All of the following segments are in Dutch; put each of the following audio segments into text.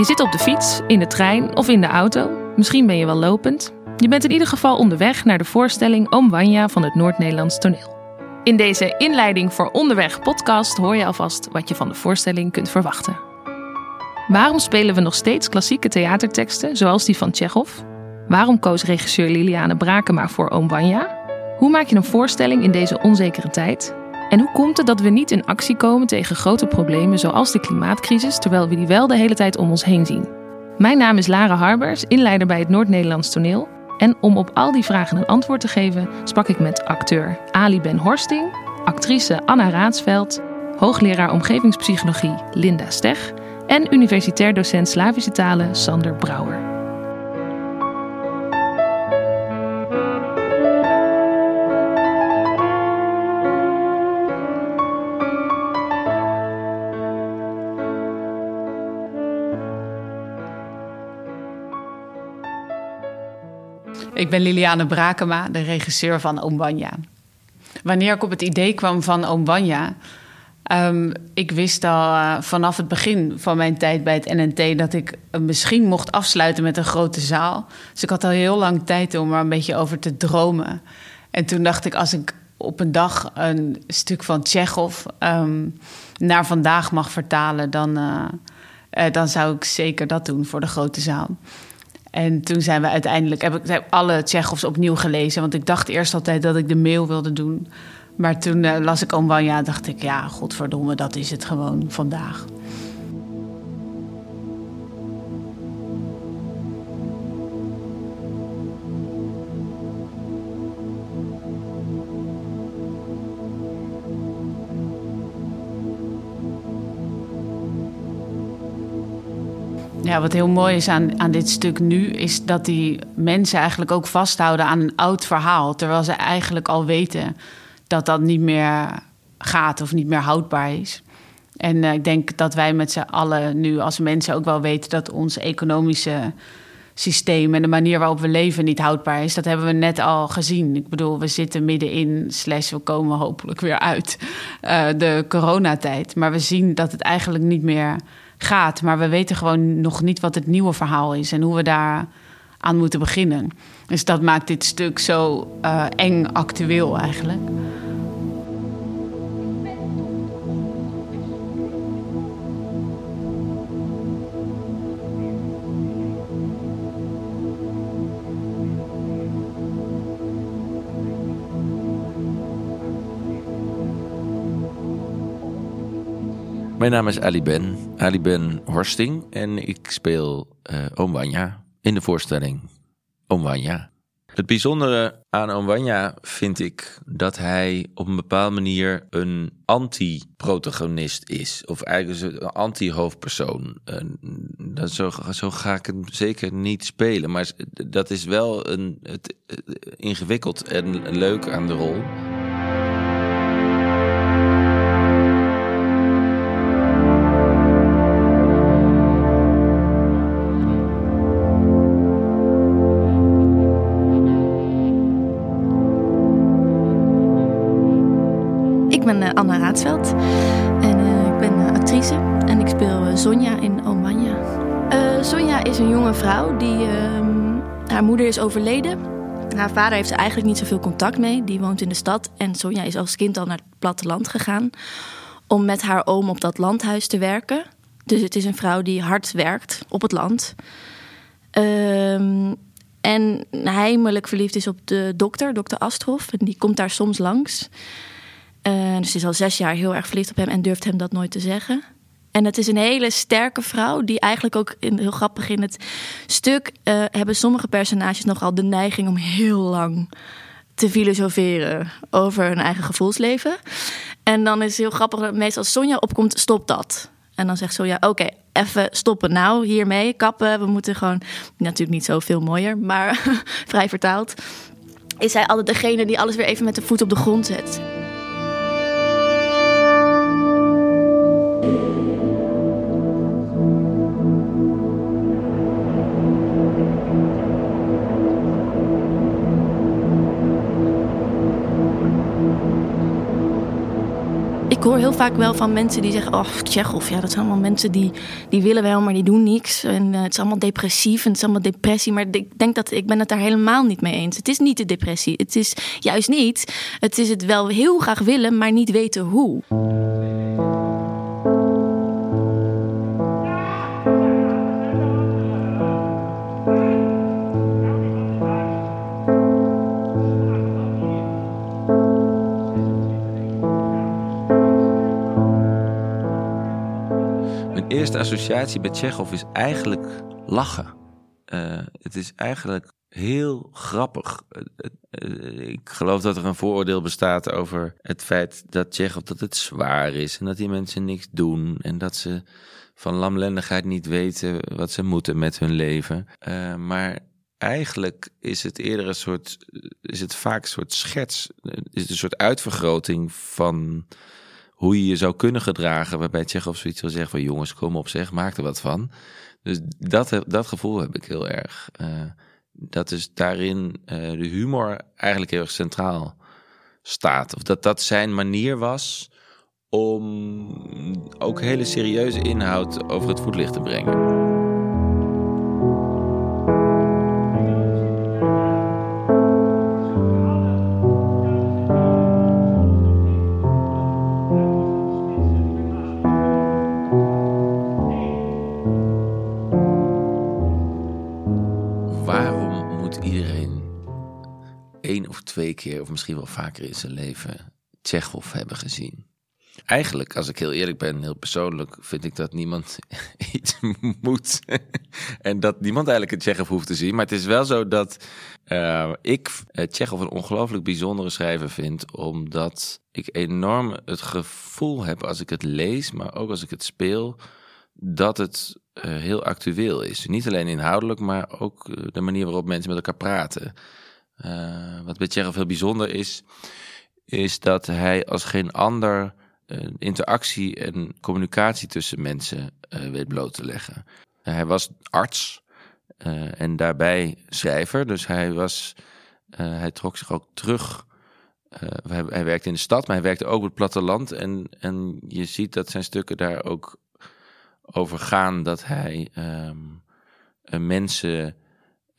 Je zit op de fiets, in de trein of in de auto. Misschien ben je wel lopend. Je bent in ieder geval onderweg naar de voorstelling Oom Wanja van het Noord-Nederlands toneel. In deze inleiding voor Onderweg podcast hoor je alvast wat je van de voorstelling kunt verwachten. Waarom spelen we nog steeds klassieke theaterteksten, zoals die van Tsjechov? Waarom koos regisseur Liliane Brakema voor Oom Wanja? Hoe maak je een voorstelling in deze onzekere tijd? En hoe komt het dat we niet in actie komen tegen grote problemen zoals de klimaatcrisis, terwijl we die wel de hele tijd om ons heen zien? Mijn naam is Lara Harbers, inleider bij het Noord-Nederlands Toneel. En om op al die vragen een antwoord te geven, sprak ik met acteur Ali Ben Horsting, actrice Anna Raadsveld, hoogleraar omgevingspsychologie Linda Steg en universitair docent Slavische talen Sander Brouwer. Ik ben Liliane Brakema, de regisseur van Oom Banja. Wanneer ik op het idee kwam van Oom Banja... Um, ik wist al uh, vanaf het begin van mijn tijd bij het NNT... dat ik misschien mocht afsluiten met een grote zaal. Dus ik had al heel lang tijd om er een beetje over te dromen. En toen dacht ik, als ik op een dag een stuk van Tsjechov... Um, naar vandaag mag vertalen... Dan, uh, dan zou ik zeker dat doen voor de grote zaal. En toen zijn we uiteindelijk, heb ik alle Tsjechovs opnieuw gelezen. Want ik dacht eerst altijd dat ik de mail wilde doen. Maar toen uh, las ik Oom ja, dacht ik, ja, godverdomme, dat is het gewoon vandaag. Ja, wat heel mooi is aan, aan dit stuk nu, is dat die mensen eigenlijk ook vasthouden aan een oud verhaal. Terwijl ze eigenlijk al weten dat dat niet meer gaat of niet meer houdbaar is. En uh, ik denk dat wij met z'n allen nu als mensen ook wel weten dat ons economische systeem en de manier waarop we leven niet houdbaar is. Dat hebben we net al gezien. Ik bedoel, we zitten middenin, slash we komen hopelijk weer uit uh, de coronatijd. Maar we zien dat het eigenlijk niet meer gaat. Maar we weten gewoon nog niet wat het nieuwe verhaal is en hoe we daar aan moeten beginnen. Dus dat maakt dit stuk zo uh, eng actueel eigenlijk. Mijn naam is Ali Ben, Ali Ben Horsting en ik speel uh, Oom Wanja in de voorstelling Oom Wanja. Het bijzondere aan Oom Wanja vind ik dat hij op een bepaalde manier een anti-protagonist is. Of eigenlijk een anti-hoofdpersoon. Dat zo, zo ga ik hem zeker niet spelen. Maar dat is wel een, het, ingewikkeld en leuk aan de rol. Anna Raadsveld. En uh, ik ben uh, actrice en ik speel Sonja in Omanja. Sonja is een jonge vrouw die... Ehm, haar moeder is overleden. Haar vader heeft ze eigenlijk niet zoveel contact mee. Die woont in de stad. En Sonja is als kind al naar het platteland gegaan... om met haar oom op dat landhuis te werken. Dus het is een vrouw die hard werkt op het land... Um, en heimelijk verliefd is op de dokter, dokter Asthoff. En die komt daar soms langs. Uh, dus ze is al zes jaar heel erg verliefd op hem en durft hem dat nooit te zeggen. En het is een hele sterke vrouw die eigenlijk ook in, heel grappig in het stuk uh, hebben sommige personages nogal de neiging om heel lang te filosoferen over hun eigen gevoelsleven. En dan is het heel grappig dat meestal als Sonja opkomt, stop dat. En dan zegt Sonja, oké, even stoppen nou hiermee, kappen. We moeten gewoon, natuurlijk niet zo veel mooier, maar vrij vertaald. Is zij altijd degene die alles weer even met de voet op de grond zet. Vaak wel van mensen die zeggen... oh, Tsjechov, ja, dat zijn allemaal mensen die, die willen wel, maar die doen niks. En uh, het is allemaal depressief en het is allemaal depressie. Maar ik denk dat ik ben het daar helemaal niet mee eens. Het is niet de depressie. Het is juist niet. Het is het wel heel graag willen, maar niet weten hoe. Eerste associatie bij Tsjechov is eigenlijk lachen. Uh, het is eigenlijk heel grappig. Uh, ik geloof dat er een vooroordeel bestaat over het feit dat Tsjechov dat het zwaar is en dat die mensen niks doen en dat ze van lamlendigheid niet weten wat ze moeten met hun leven. Maar eigenlijk is het eerder een soort, is het vaak een soort schets, is het een soort uitvergroting van hoe je je zou kunnen gedragen. Waarbij Tsjechov zoiets wil zeggen van jongens, kom op zeg, maak er wat van. Dus dat, dat gevoel heb ik heel erg. Uh, dat is daarin uh, de humor eigenlijk heel erg centraal staat. Of dat dat zijn manier was om ook hele serieuze inhoud over het voetlicht te brengen. Twee keer of misschien wel vaker in zijn leven Tsjechov hebben gezien. Eigenlijk, als ik heel eerlijk ben, heel persoonlijk, vind ik dat niemand iets moet. en dat niemand eigenlijk een Tsjechov hoeft te zien. Maar het is wel zo dat uh, ik uh, een ongelooflijk bijzondere schrijver vind. Omdat ik enorm het gevoel heb als ik het lees, maar ook als ik het speel, dat het uh, heel actueel is. Niet alleen inhoudelijk, maar ook de manier waarop mensen met elkaar praten. Uh, wat bij Tsjechov heel bijzonder is, is dat hij als geen ander interactie en communicatie tussen mensen weet bloot te leggen. hij was arts en daarbij schrijver, dus hij, was, hij trok zich ook terug. Hij, hij, werkte in de stad, maar hij werkte ook op het platteland. En, en je ziet dat zijn stukken daar ook over gaan dat hij um, mensen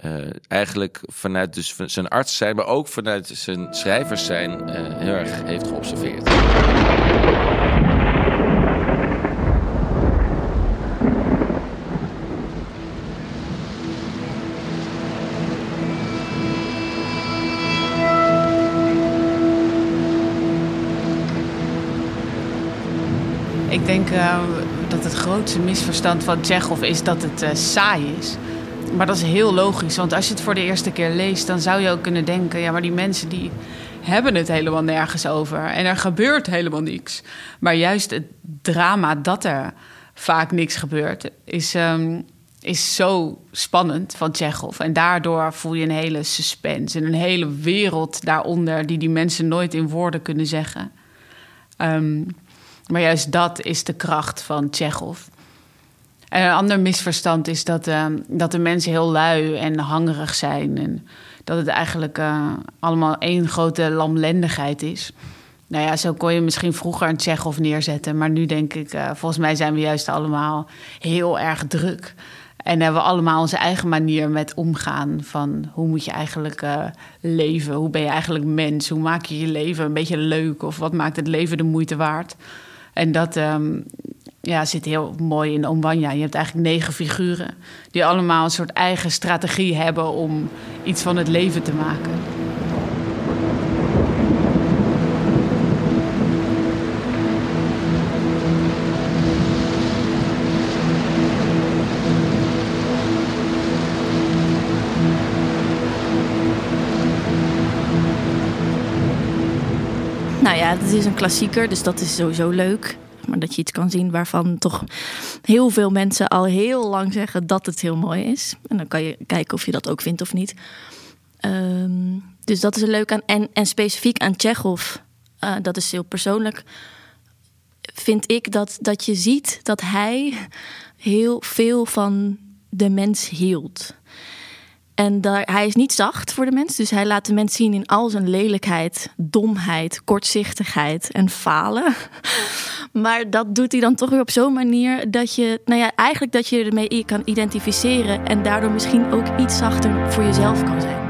uh, eigenlijk vanuit dus zijn arts zijn, maar ook vanuit zijn schrijvers zijn, uh, heel erg heeft geobserveerd. Ik denk uh, dat het grootste misverstand van Tsjechov is dat het saai is. Maar dat is heel logisch, want als je het voor de eerste keer leest, dan zou je ook kunnen denken: ja, maar die mensen die hebben het helemaal nergens over en er gebeurt helemaal niks. Maar juist het drama dat er vaak niks gebeurt, is, um, is zo spannend van Tsjechov. En daardoor voel je een hele suspense en een hele wereld daaronder die die mensen nooit in woorden kunnen zeggen. Um, maar juist dat is de kracht van Tsjechov. En een ander misverstand is dat, uh, dat de mensen heel lui en hangerig zijn. En dat het eigenlijk uh, allemaal één grote lamlendigheid is. Nou ja, zo kon je misschien vroeger een Tsjechov neerzetten. Maar nu denk ik, uh, volgens mij zijn we juist allemaal heel erg druk. En hebben we allemaal onze eigen manier met omgaan. Van hoe moet je eigenlijk leven? Hoe ben je eigenlijk mens? Hoe maak je je leven een beetje leuk? Of wat maakt het leven de moeite waard? En dat, um, ja, zit heel mooi in Ombanya. Je hebt eigenlijk negen figuren die allemaal een soort eigen strategie hebben om iets van het leven te maken. Nou ja, het is een klassieker, dus dat is sowieso leuk. Maar dat je iets kan zien waarvan toch heel veel mensen al heel lang zeggen dat het heel mooi is. En dan kan je kijken of je dat ook vindt of niet. Um, dus dat is er leuk aan. En, en specifiek aan Tsjechov, uh, dat is heel persoonlijk. Vind ik dat, dat je ziet dat hij heel veel van de mens hield. En hij is niet zacht voor de mens. Dus hij laat de mens zien in al zijn lelijkheid, domheid, kortzichtigheid en falen. Maar dat doet hij dan toch weer op zo'n manier dat je, nou ja, eigenlijk dat je ermee kan identificeren. En daardoor misschien ook iets zachter voor jezelf kan zijn.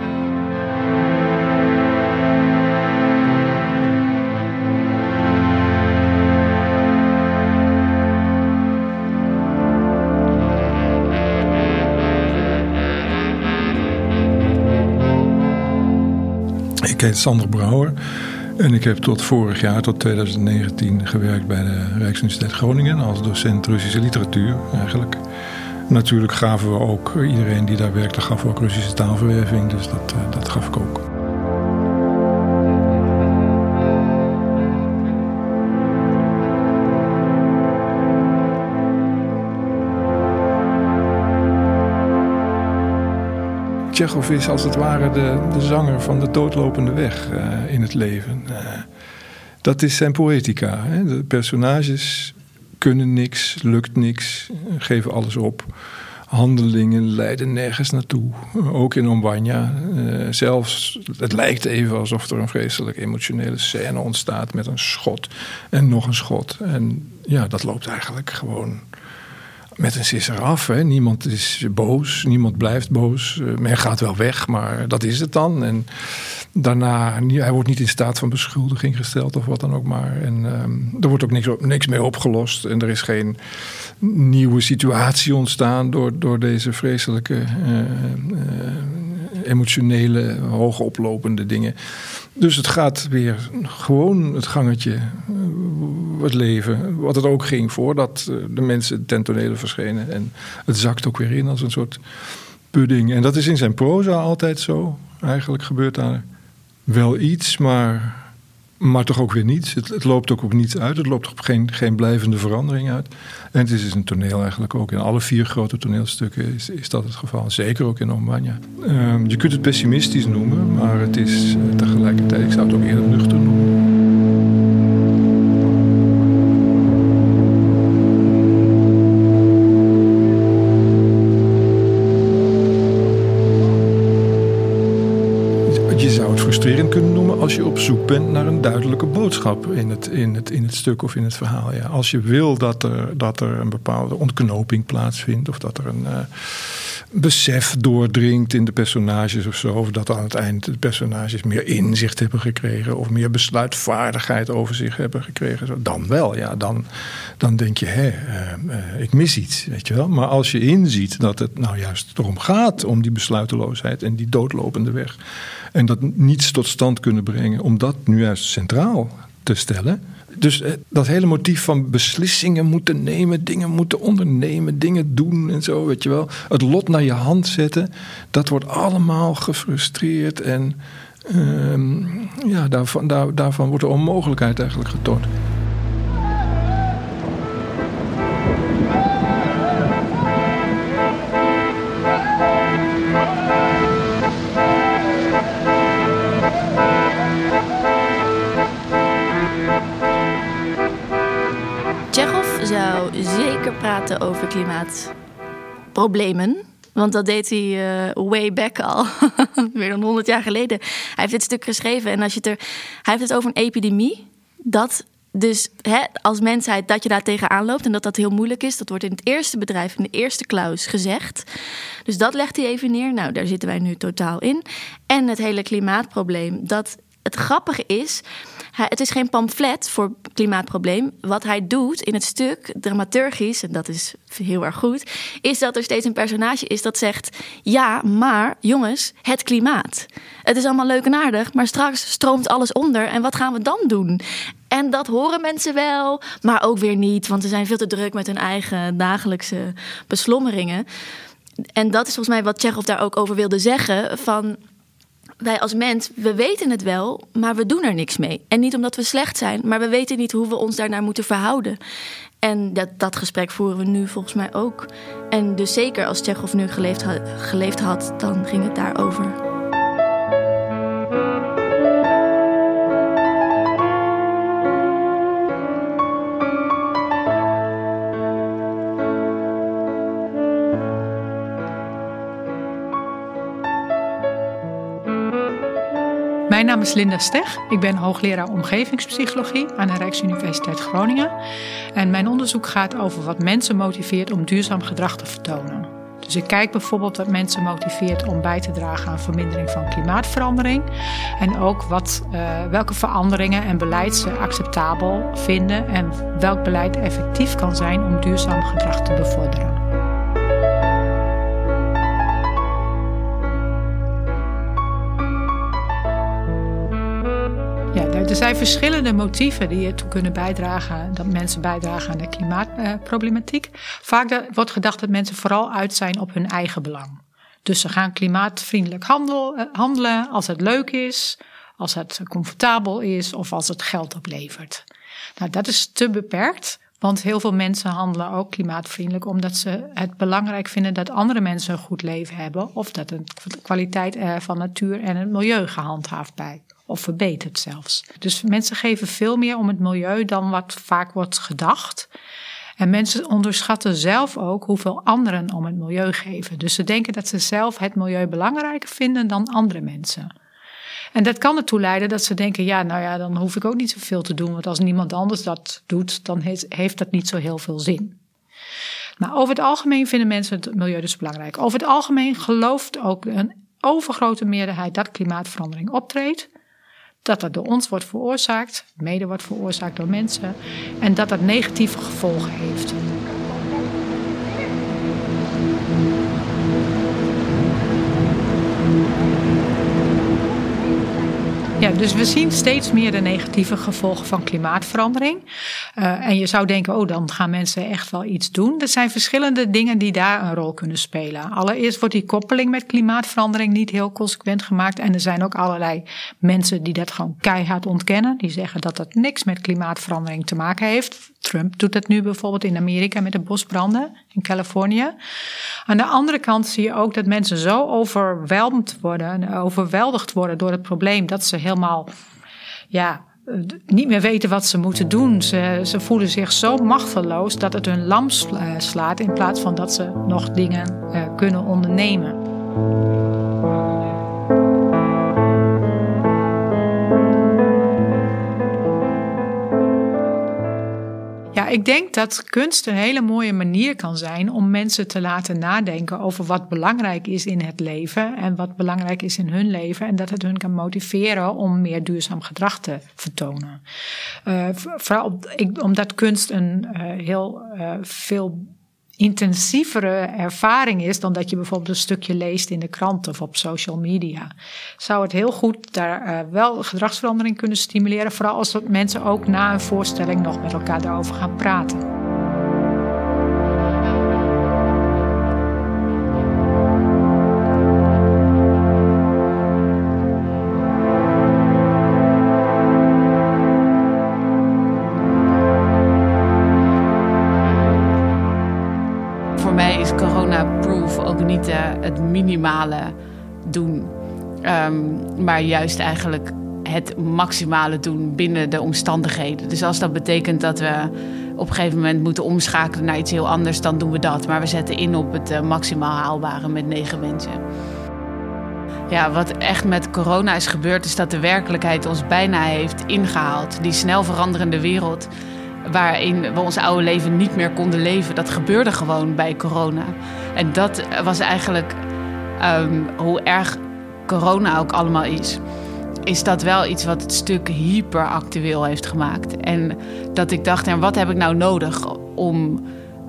Ik heet Sander Brouwer en ik heb tot vorig jaar, tot 2019, gewerkt bij de Rijksuniversiteit Groningen als docent Russische literatuur eigenlijk. Natuurlijk gaven we ook, iedereen die daar werkte, gaf ook Russische taalverwerving, dus dat, eh, dat gaf ik ook. Tsjechov is als het ware de, de zanger van de doodlopende weg uh, in het leven. Uh, dat is zijn poëtica. Hè? De personages kunnen niks, lukt niks, geven alles op. Handelingen leiden nergens naartoe. Ook in Ombanya. Uh, zelfs, het lijkt even alsof er een vreselijk emotionele scène ontstaat met een schot en nog een schot. En ja, dat loopt eigenlijk gewoon met een sisser af. Hè. Niemand is boos, niemand blijft boos. Uh, men gaat wel weg, maar dat is het dan. En daarna, hij wordt niet in staat van beschuldiging gesteld of wat dan ook maar. En um, er wordt ook niks, niks mee opgelost. En er is geen nieuwe situatie ontstaan door, door deze vreselijke uh, uh, emotionele, hoogoplopende dingen. Dus het gaat weer gewoon het gangetje, het leven, wat het ook ging voordat de mensen ten verschenen. En het zakt ook weer in als een soort pudding. En dat is in zijn proza altijd zo. Eigenlijk gebeurt daar wel iets, maar, maar toch ook weer niets. Het, het loopt ook op niets uit. Het loopt op geen, geen blijvende verandering uit. En het is dus een toneel eigenlijk ook. In alle vier grote toneelstukken is, is dat het geval. Zeker ook in Ombanya. Um, je kunt het pessimistisch noemen, maar het is uh, tegelijkertijd, ik zou het ook eerder nuchter noemen. als je op zoek bent naar duidelijke boodschap in het, in het, in het stuk of in het verhaal. Ja. Als je wil dat er, dat er een bepaalde ontknoping plaatsvindt, of dat er een uh, besef doordringt in de personages of zo, of dat aan het eind de personages meer inzicht hebben gekregen, of meer besluitvaardigheid over zich hebben gekregen, dan wel. Ja, dan, dan denk je, hé, uh, uh, ik mis iets, weet je wel. Maar als je inziet dat het nou juist erom gaat, om die besluiteloosheid en die doodlopende weg en dat niets tot stand kunnen brengen om dat nu juist centraal te stellen. Dus eh, dat hele motief van beslissingen moeten nemen, dingen moeten ondernemen, dingen doen en zo, weet je wel. Het lot naar je hand zetten, dat wordt allemaal gefrustreerd en uh, ja, daar, daarvan wordt de onmogelijkheid eigenlijk getoond. Over klimaatproblemen. Want dat deed hij uh, way back al, meer dan 100 jaar geleden. Hij heeft dit stuk geschreven en als je het er, hij heeft het over een epidemie. Dat dus hè, als mensheid dat je daar tegenaan loopt en dat dat heel moeilijk is, dat wordt in het eerste bedrijf, in de eerste klaus gezegd. Dus dat legt hij even neer. Nou, daar zitten wij nu totaal in. En het hele klimaatprobleem, dat het grappige is, het is geen pamflet voor klimaatprobleem. Wat hij doet in het stuk, dramaturgisch, en dat is heel erg goed, is dat er steeds een personage is dat zegt: Ja, maar jongens, het klimaat. Het is allemaal leuk en aardig, maar straks stroomt alles onder. En wat gaan we dan doen? En dat horen mensen wel, maar ook weer niet, want ze zijn veel te druk met hun eigen dagelijkse beslommeringen. En dat is volgens mij wat Tsjechov daar ook over wilde zeggen: van wij als mens, we weten het wel, maar we doen er niks mee. En niet omdat we slecht zijn, maar we weten niet hoe we ons daarnaar moeten verhouden. En dat, dat gesprek voeren we nu volgens mij ook. En dus zeker als Tsjechov nu geleefd, geleefd had, dan ging het daarover. Mijn naam is Linda Steg. Ik ben hoogleraar omgevingspsychologie aan de Rijksuniversiteit Groningen. En mijn onderzoek gaat over wat mensen motiveert om duurzaam gedrag te vertonen. Dus ik kijk bijvoorbeeld wat mensen motiveert om bij te dragen aan vermindering van klimaatverandering. En ook wat, uh, welke veranderingen en beleid ze acceptabel vinden en welk beleid effectief kan zijn om duurzaam gedrag te bevorderen. Er zijn verschillende motieven die ertoe kunnen bijdragen dat mensen bijdragen aan de klimaatproblematiek. Vaak wordt gedacht dat mensen vooral uit zijn op hun eigen belang. Dus ze gaan klimaatvriendelijk eh, handelen als het leuk is, als het comfortabel is of als het geld oplevert. Nou, dat is te beperkt. Want heel veel mensen handelen ook klimaatvriendelijk omdat ze het belangrijk vinden dat andere mensen een goed leven hebben. Of dat de kwaliteit eh, van natuur en het milieu gehandhaafd bij of verbeterd zelfs. Dus mensen geven veel meer om het milieu dan wat vaak wordt gedacht. En mensen onderschatten zelf ook hoeveel anderen om het milieu geven. Dus ze denken dat ze zelf het milieu belangrijker vinden dan andere mensen. En dat kan ertoe leiden dat ze denken: ja, nou ja, dan hoef ik ook niet zoveel te doen. Want als niemand anders dat doet, dan heeft dat niet zo heel veel zin. Maar over het algemeen vinden mensen het milieu dus belangrijk. Over het algemeen gelooft ook een overgrote meerderheid dat klimaatverandering optreedt dat dat door ons wordt veroorzaakt, mede wordt veroorzaakt door mensen, en dat dat negatieve gevolgen heeft. Ja, dus we zien steeds meer de negatieve gevolgen van klimaatverandering. Uh, en je zou denken, oh, dan gaan mensen echt wel iets doen. Er zijn verschillende dingen die daar een rol kunnen spelen. Allereerst wordt die koppeling met klimaatverandering niet heel consequent gemaakt. En er zijn ook allerlei mensen die dat gewoon keihard ontkennen. Die zeggen dat dat niks met klimaatverandering te maken heeft. Trump doet dat nu bijvoorbeeld in Amerika met de bosbranden in Californië. Aan de andere kant zie je ook dat mensen zo overweldigd worden, overweldigd worden door het probleem dat ze helemaal ja, niet meer weten wat ze moeten doen. Ze, ze voelen zich zo machteloos dat het hun lam slaat in plaats van dat ze nog dingen uh, kunnen ondernemen. Ja, ik denk dat kunst een hele mooie manier kan zijn om mensen te laten nadenken over wat belangrijk is in het leven en wat belangrijk is in hun leven. En dat het hun kan motiveren om meer duurzaam gedrag te vertonen. Uh, vooral omdat kunst een uh, heel uh, veel intensievere ervaring is dan dat je bijvoorbeeld een stukje leest in de krant of op social media. Zou het heel goed daar uh, wel gedragsverandering kunnen stimuleren, vooral als mensen ook na een voorstelling nog met elkaar daarover gaan praten. Doen. Um, maar juist eigenlijk het maximale doen binnen de omstandigheden. Dus als dat betekent dat we op een gegeven moment moeten omschakelen naar iets heel anders, dan doen we dat. Maar we zetten in op het uh, maximaal haalbare met negen mensen. Ja, wat echt met corona is gebeurd, is dat de werkelijkheid ons bijna heeft ingehaald. Die snel veranderende wereld waarin we ons oude leven niet meer konden leven. Dat gebeurde gewoon bij corona. En dat was eigenlijk um, hoe erg corona ook allemaal is. Is dat wel iets wat het stuk hyperactueel heeft gemaakt. En dat ik dacht, en wat heb ik nou nodig om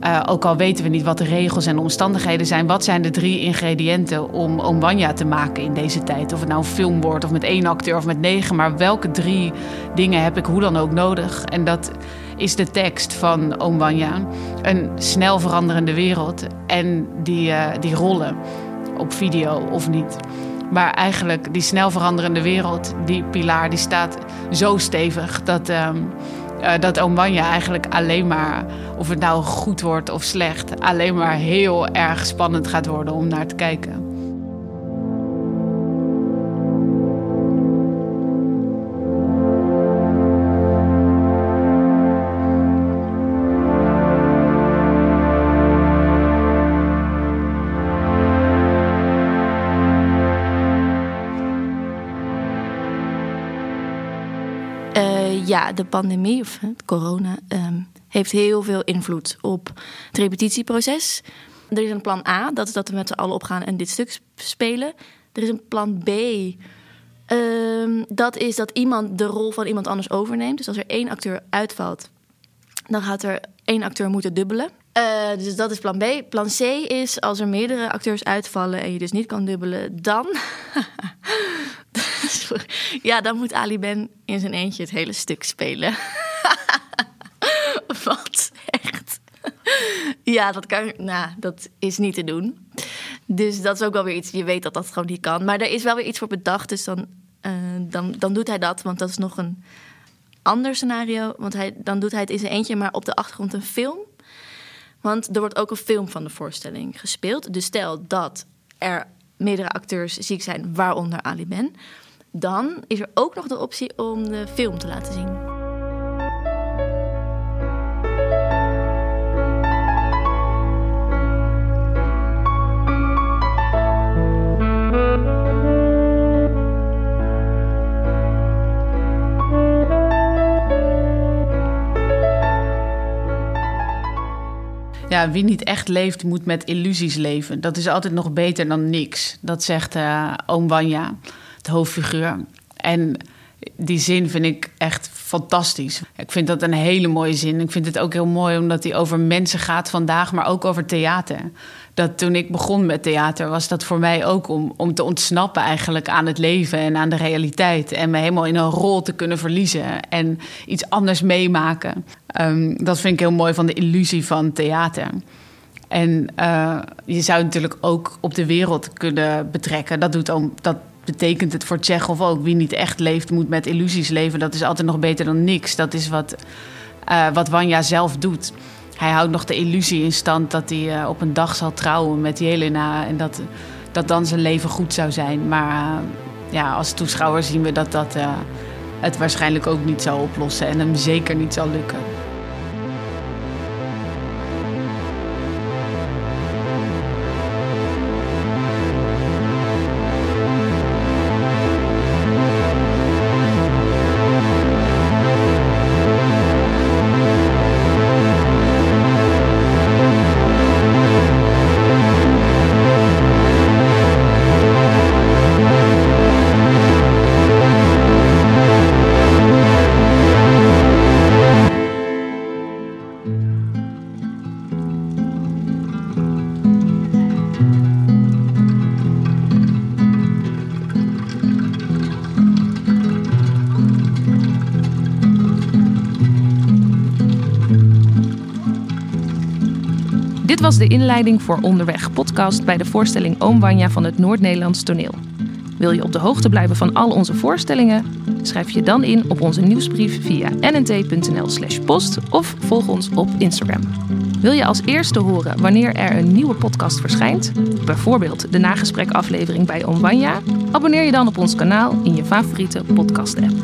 uh, ook al weten we niet wat de regels en de omstandigheden zijn, wat zijn de drie ingrediënten om Ombanya te maken in deze tijd? Of het nou een film wordt, of met één acteur of met negen, maar welke drie dingen heb ik hoe dan ook nodig? En dat is de tekst van Ombanya. Een snel veranderende wereld en die, uh, die rollen op video of niet. Maar eigenlijk die snel veranderende wereld, die pilaar, die staat zo stevig dat. Um, dat Omanja eigenlijk alleen maar, of het nou goed wordt of slecht, alleen maar heel erg spannend gaat worden om naar te kijken. De pandemie of het corona ehm, heeft heel veel invloed op het repetitieproces. Er is een plan A, dat is dat we met z'n allen opgaan en dit stuk spelen. Er is een plan B. Ehm, dat is dat iemand de rol van iemand anders overneemt. Dus als er één acteur uitvalt, dan gaat er één acteur moeten dubbelen. Uh, dus dat is plan B. Plan C is als er meerdere acteurs uitvallen en je dus niet kan dubbelen, dan. ja, dan moet Ali Ben in zijn eentje het hele stuk spelen. Wat echt. ja, dat kan. Nou, dat is niet te doen. Dus dat is ook wel weer iets. Je weet dat dat gewoon niet kan. Maar er is wel weer iets voor bedacht. Dus dan, uh, dan, dan doet hij dat. Want dat is nog een ander scenario. Want hij, dan doet hij het in zijn eentje, maar op de achtergrond een film. Want er wordt ook een film van de voorstelling gespeeld. Dus stel dat er meerdere acteurs ziek zijn, waaronder Ali Ben. Dan is er ook nog de optie om de film te laten zien. Ja, wie niet echt leeft, moet met illusies leven. Dat is altijd nog beter dan niks. Dat zegt uh, oom Wanja, het hoofdfiguur. En die zin vind ik echt fantastisch. Ik vind dat een hele mooie zin. Ik vind het ook heel mooi omdat die over mensen gaat vandaag, maar ook over theater. Dat toen ik begon met theater, was dat voor mij ook om, om te ontsnappen eigenlijk aan het leven en aan de realiteit. En me helemaal in een rol te kunnen verliezen en iets anders meemaken. Um, dat vind ik heel mooi van de illusie van theater. En uh, je zou natuurlijk ook op de wereld kunnen betrekken. Dat doet ook, dat betekent het voor Tsjechov ook. Wie niet echt leeft, moet met illusies leven. Dat is altijd nog beter dan niks. Dat is wat, uh, wat Wanja zelf doet. Hij houdt nog de illusie in stand dat hij uh, op een dag zal trouwen met Jelena. En dat, dat dan zijn leven goed zou zijn. Maar uh, ja, als toeschouwer zien we dat dat het waarschijnlijk ook niet zal oplossen. En hem zeker niet zal lukken. Was de inleiding voor Onderweg podcast bij de voorstelling Oom Wanja van het Noord-Nederlands Toneel. Wil je op de hoogte blijven van al onze voorstellingen? Schrijf je dan in op onze nieuwsbrief via nnt.nl/slash post of volg ons op Instagram. Wil je als eerste horen wanneer er een nieuwe podcast verschijnt, bijvoorbeeld de nagesprekaflevering bij Oom Wanja? Abonneer je dan op ons kanaal in je favoriete podcast-app.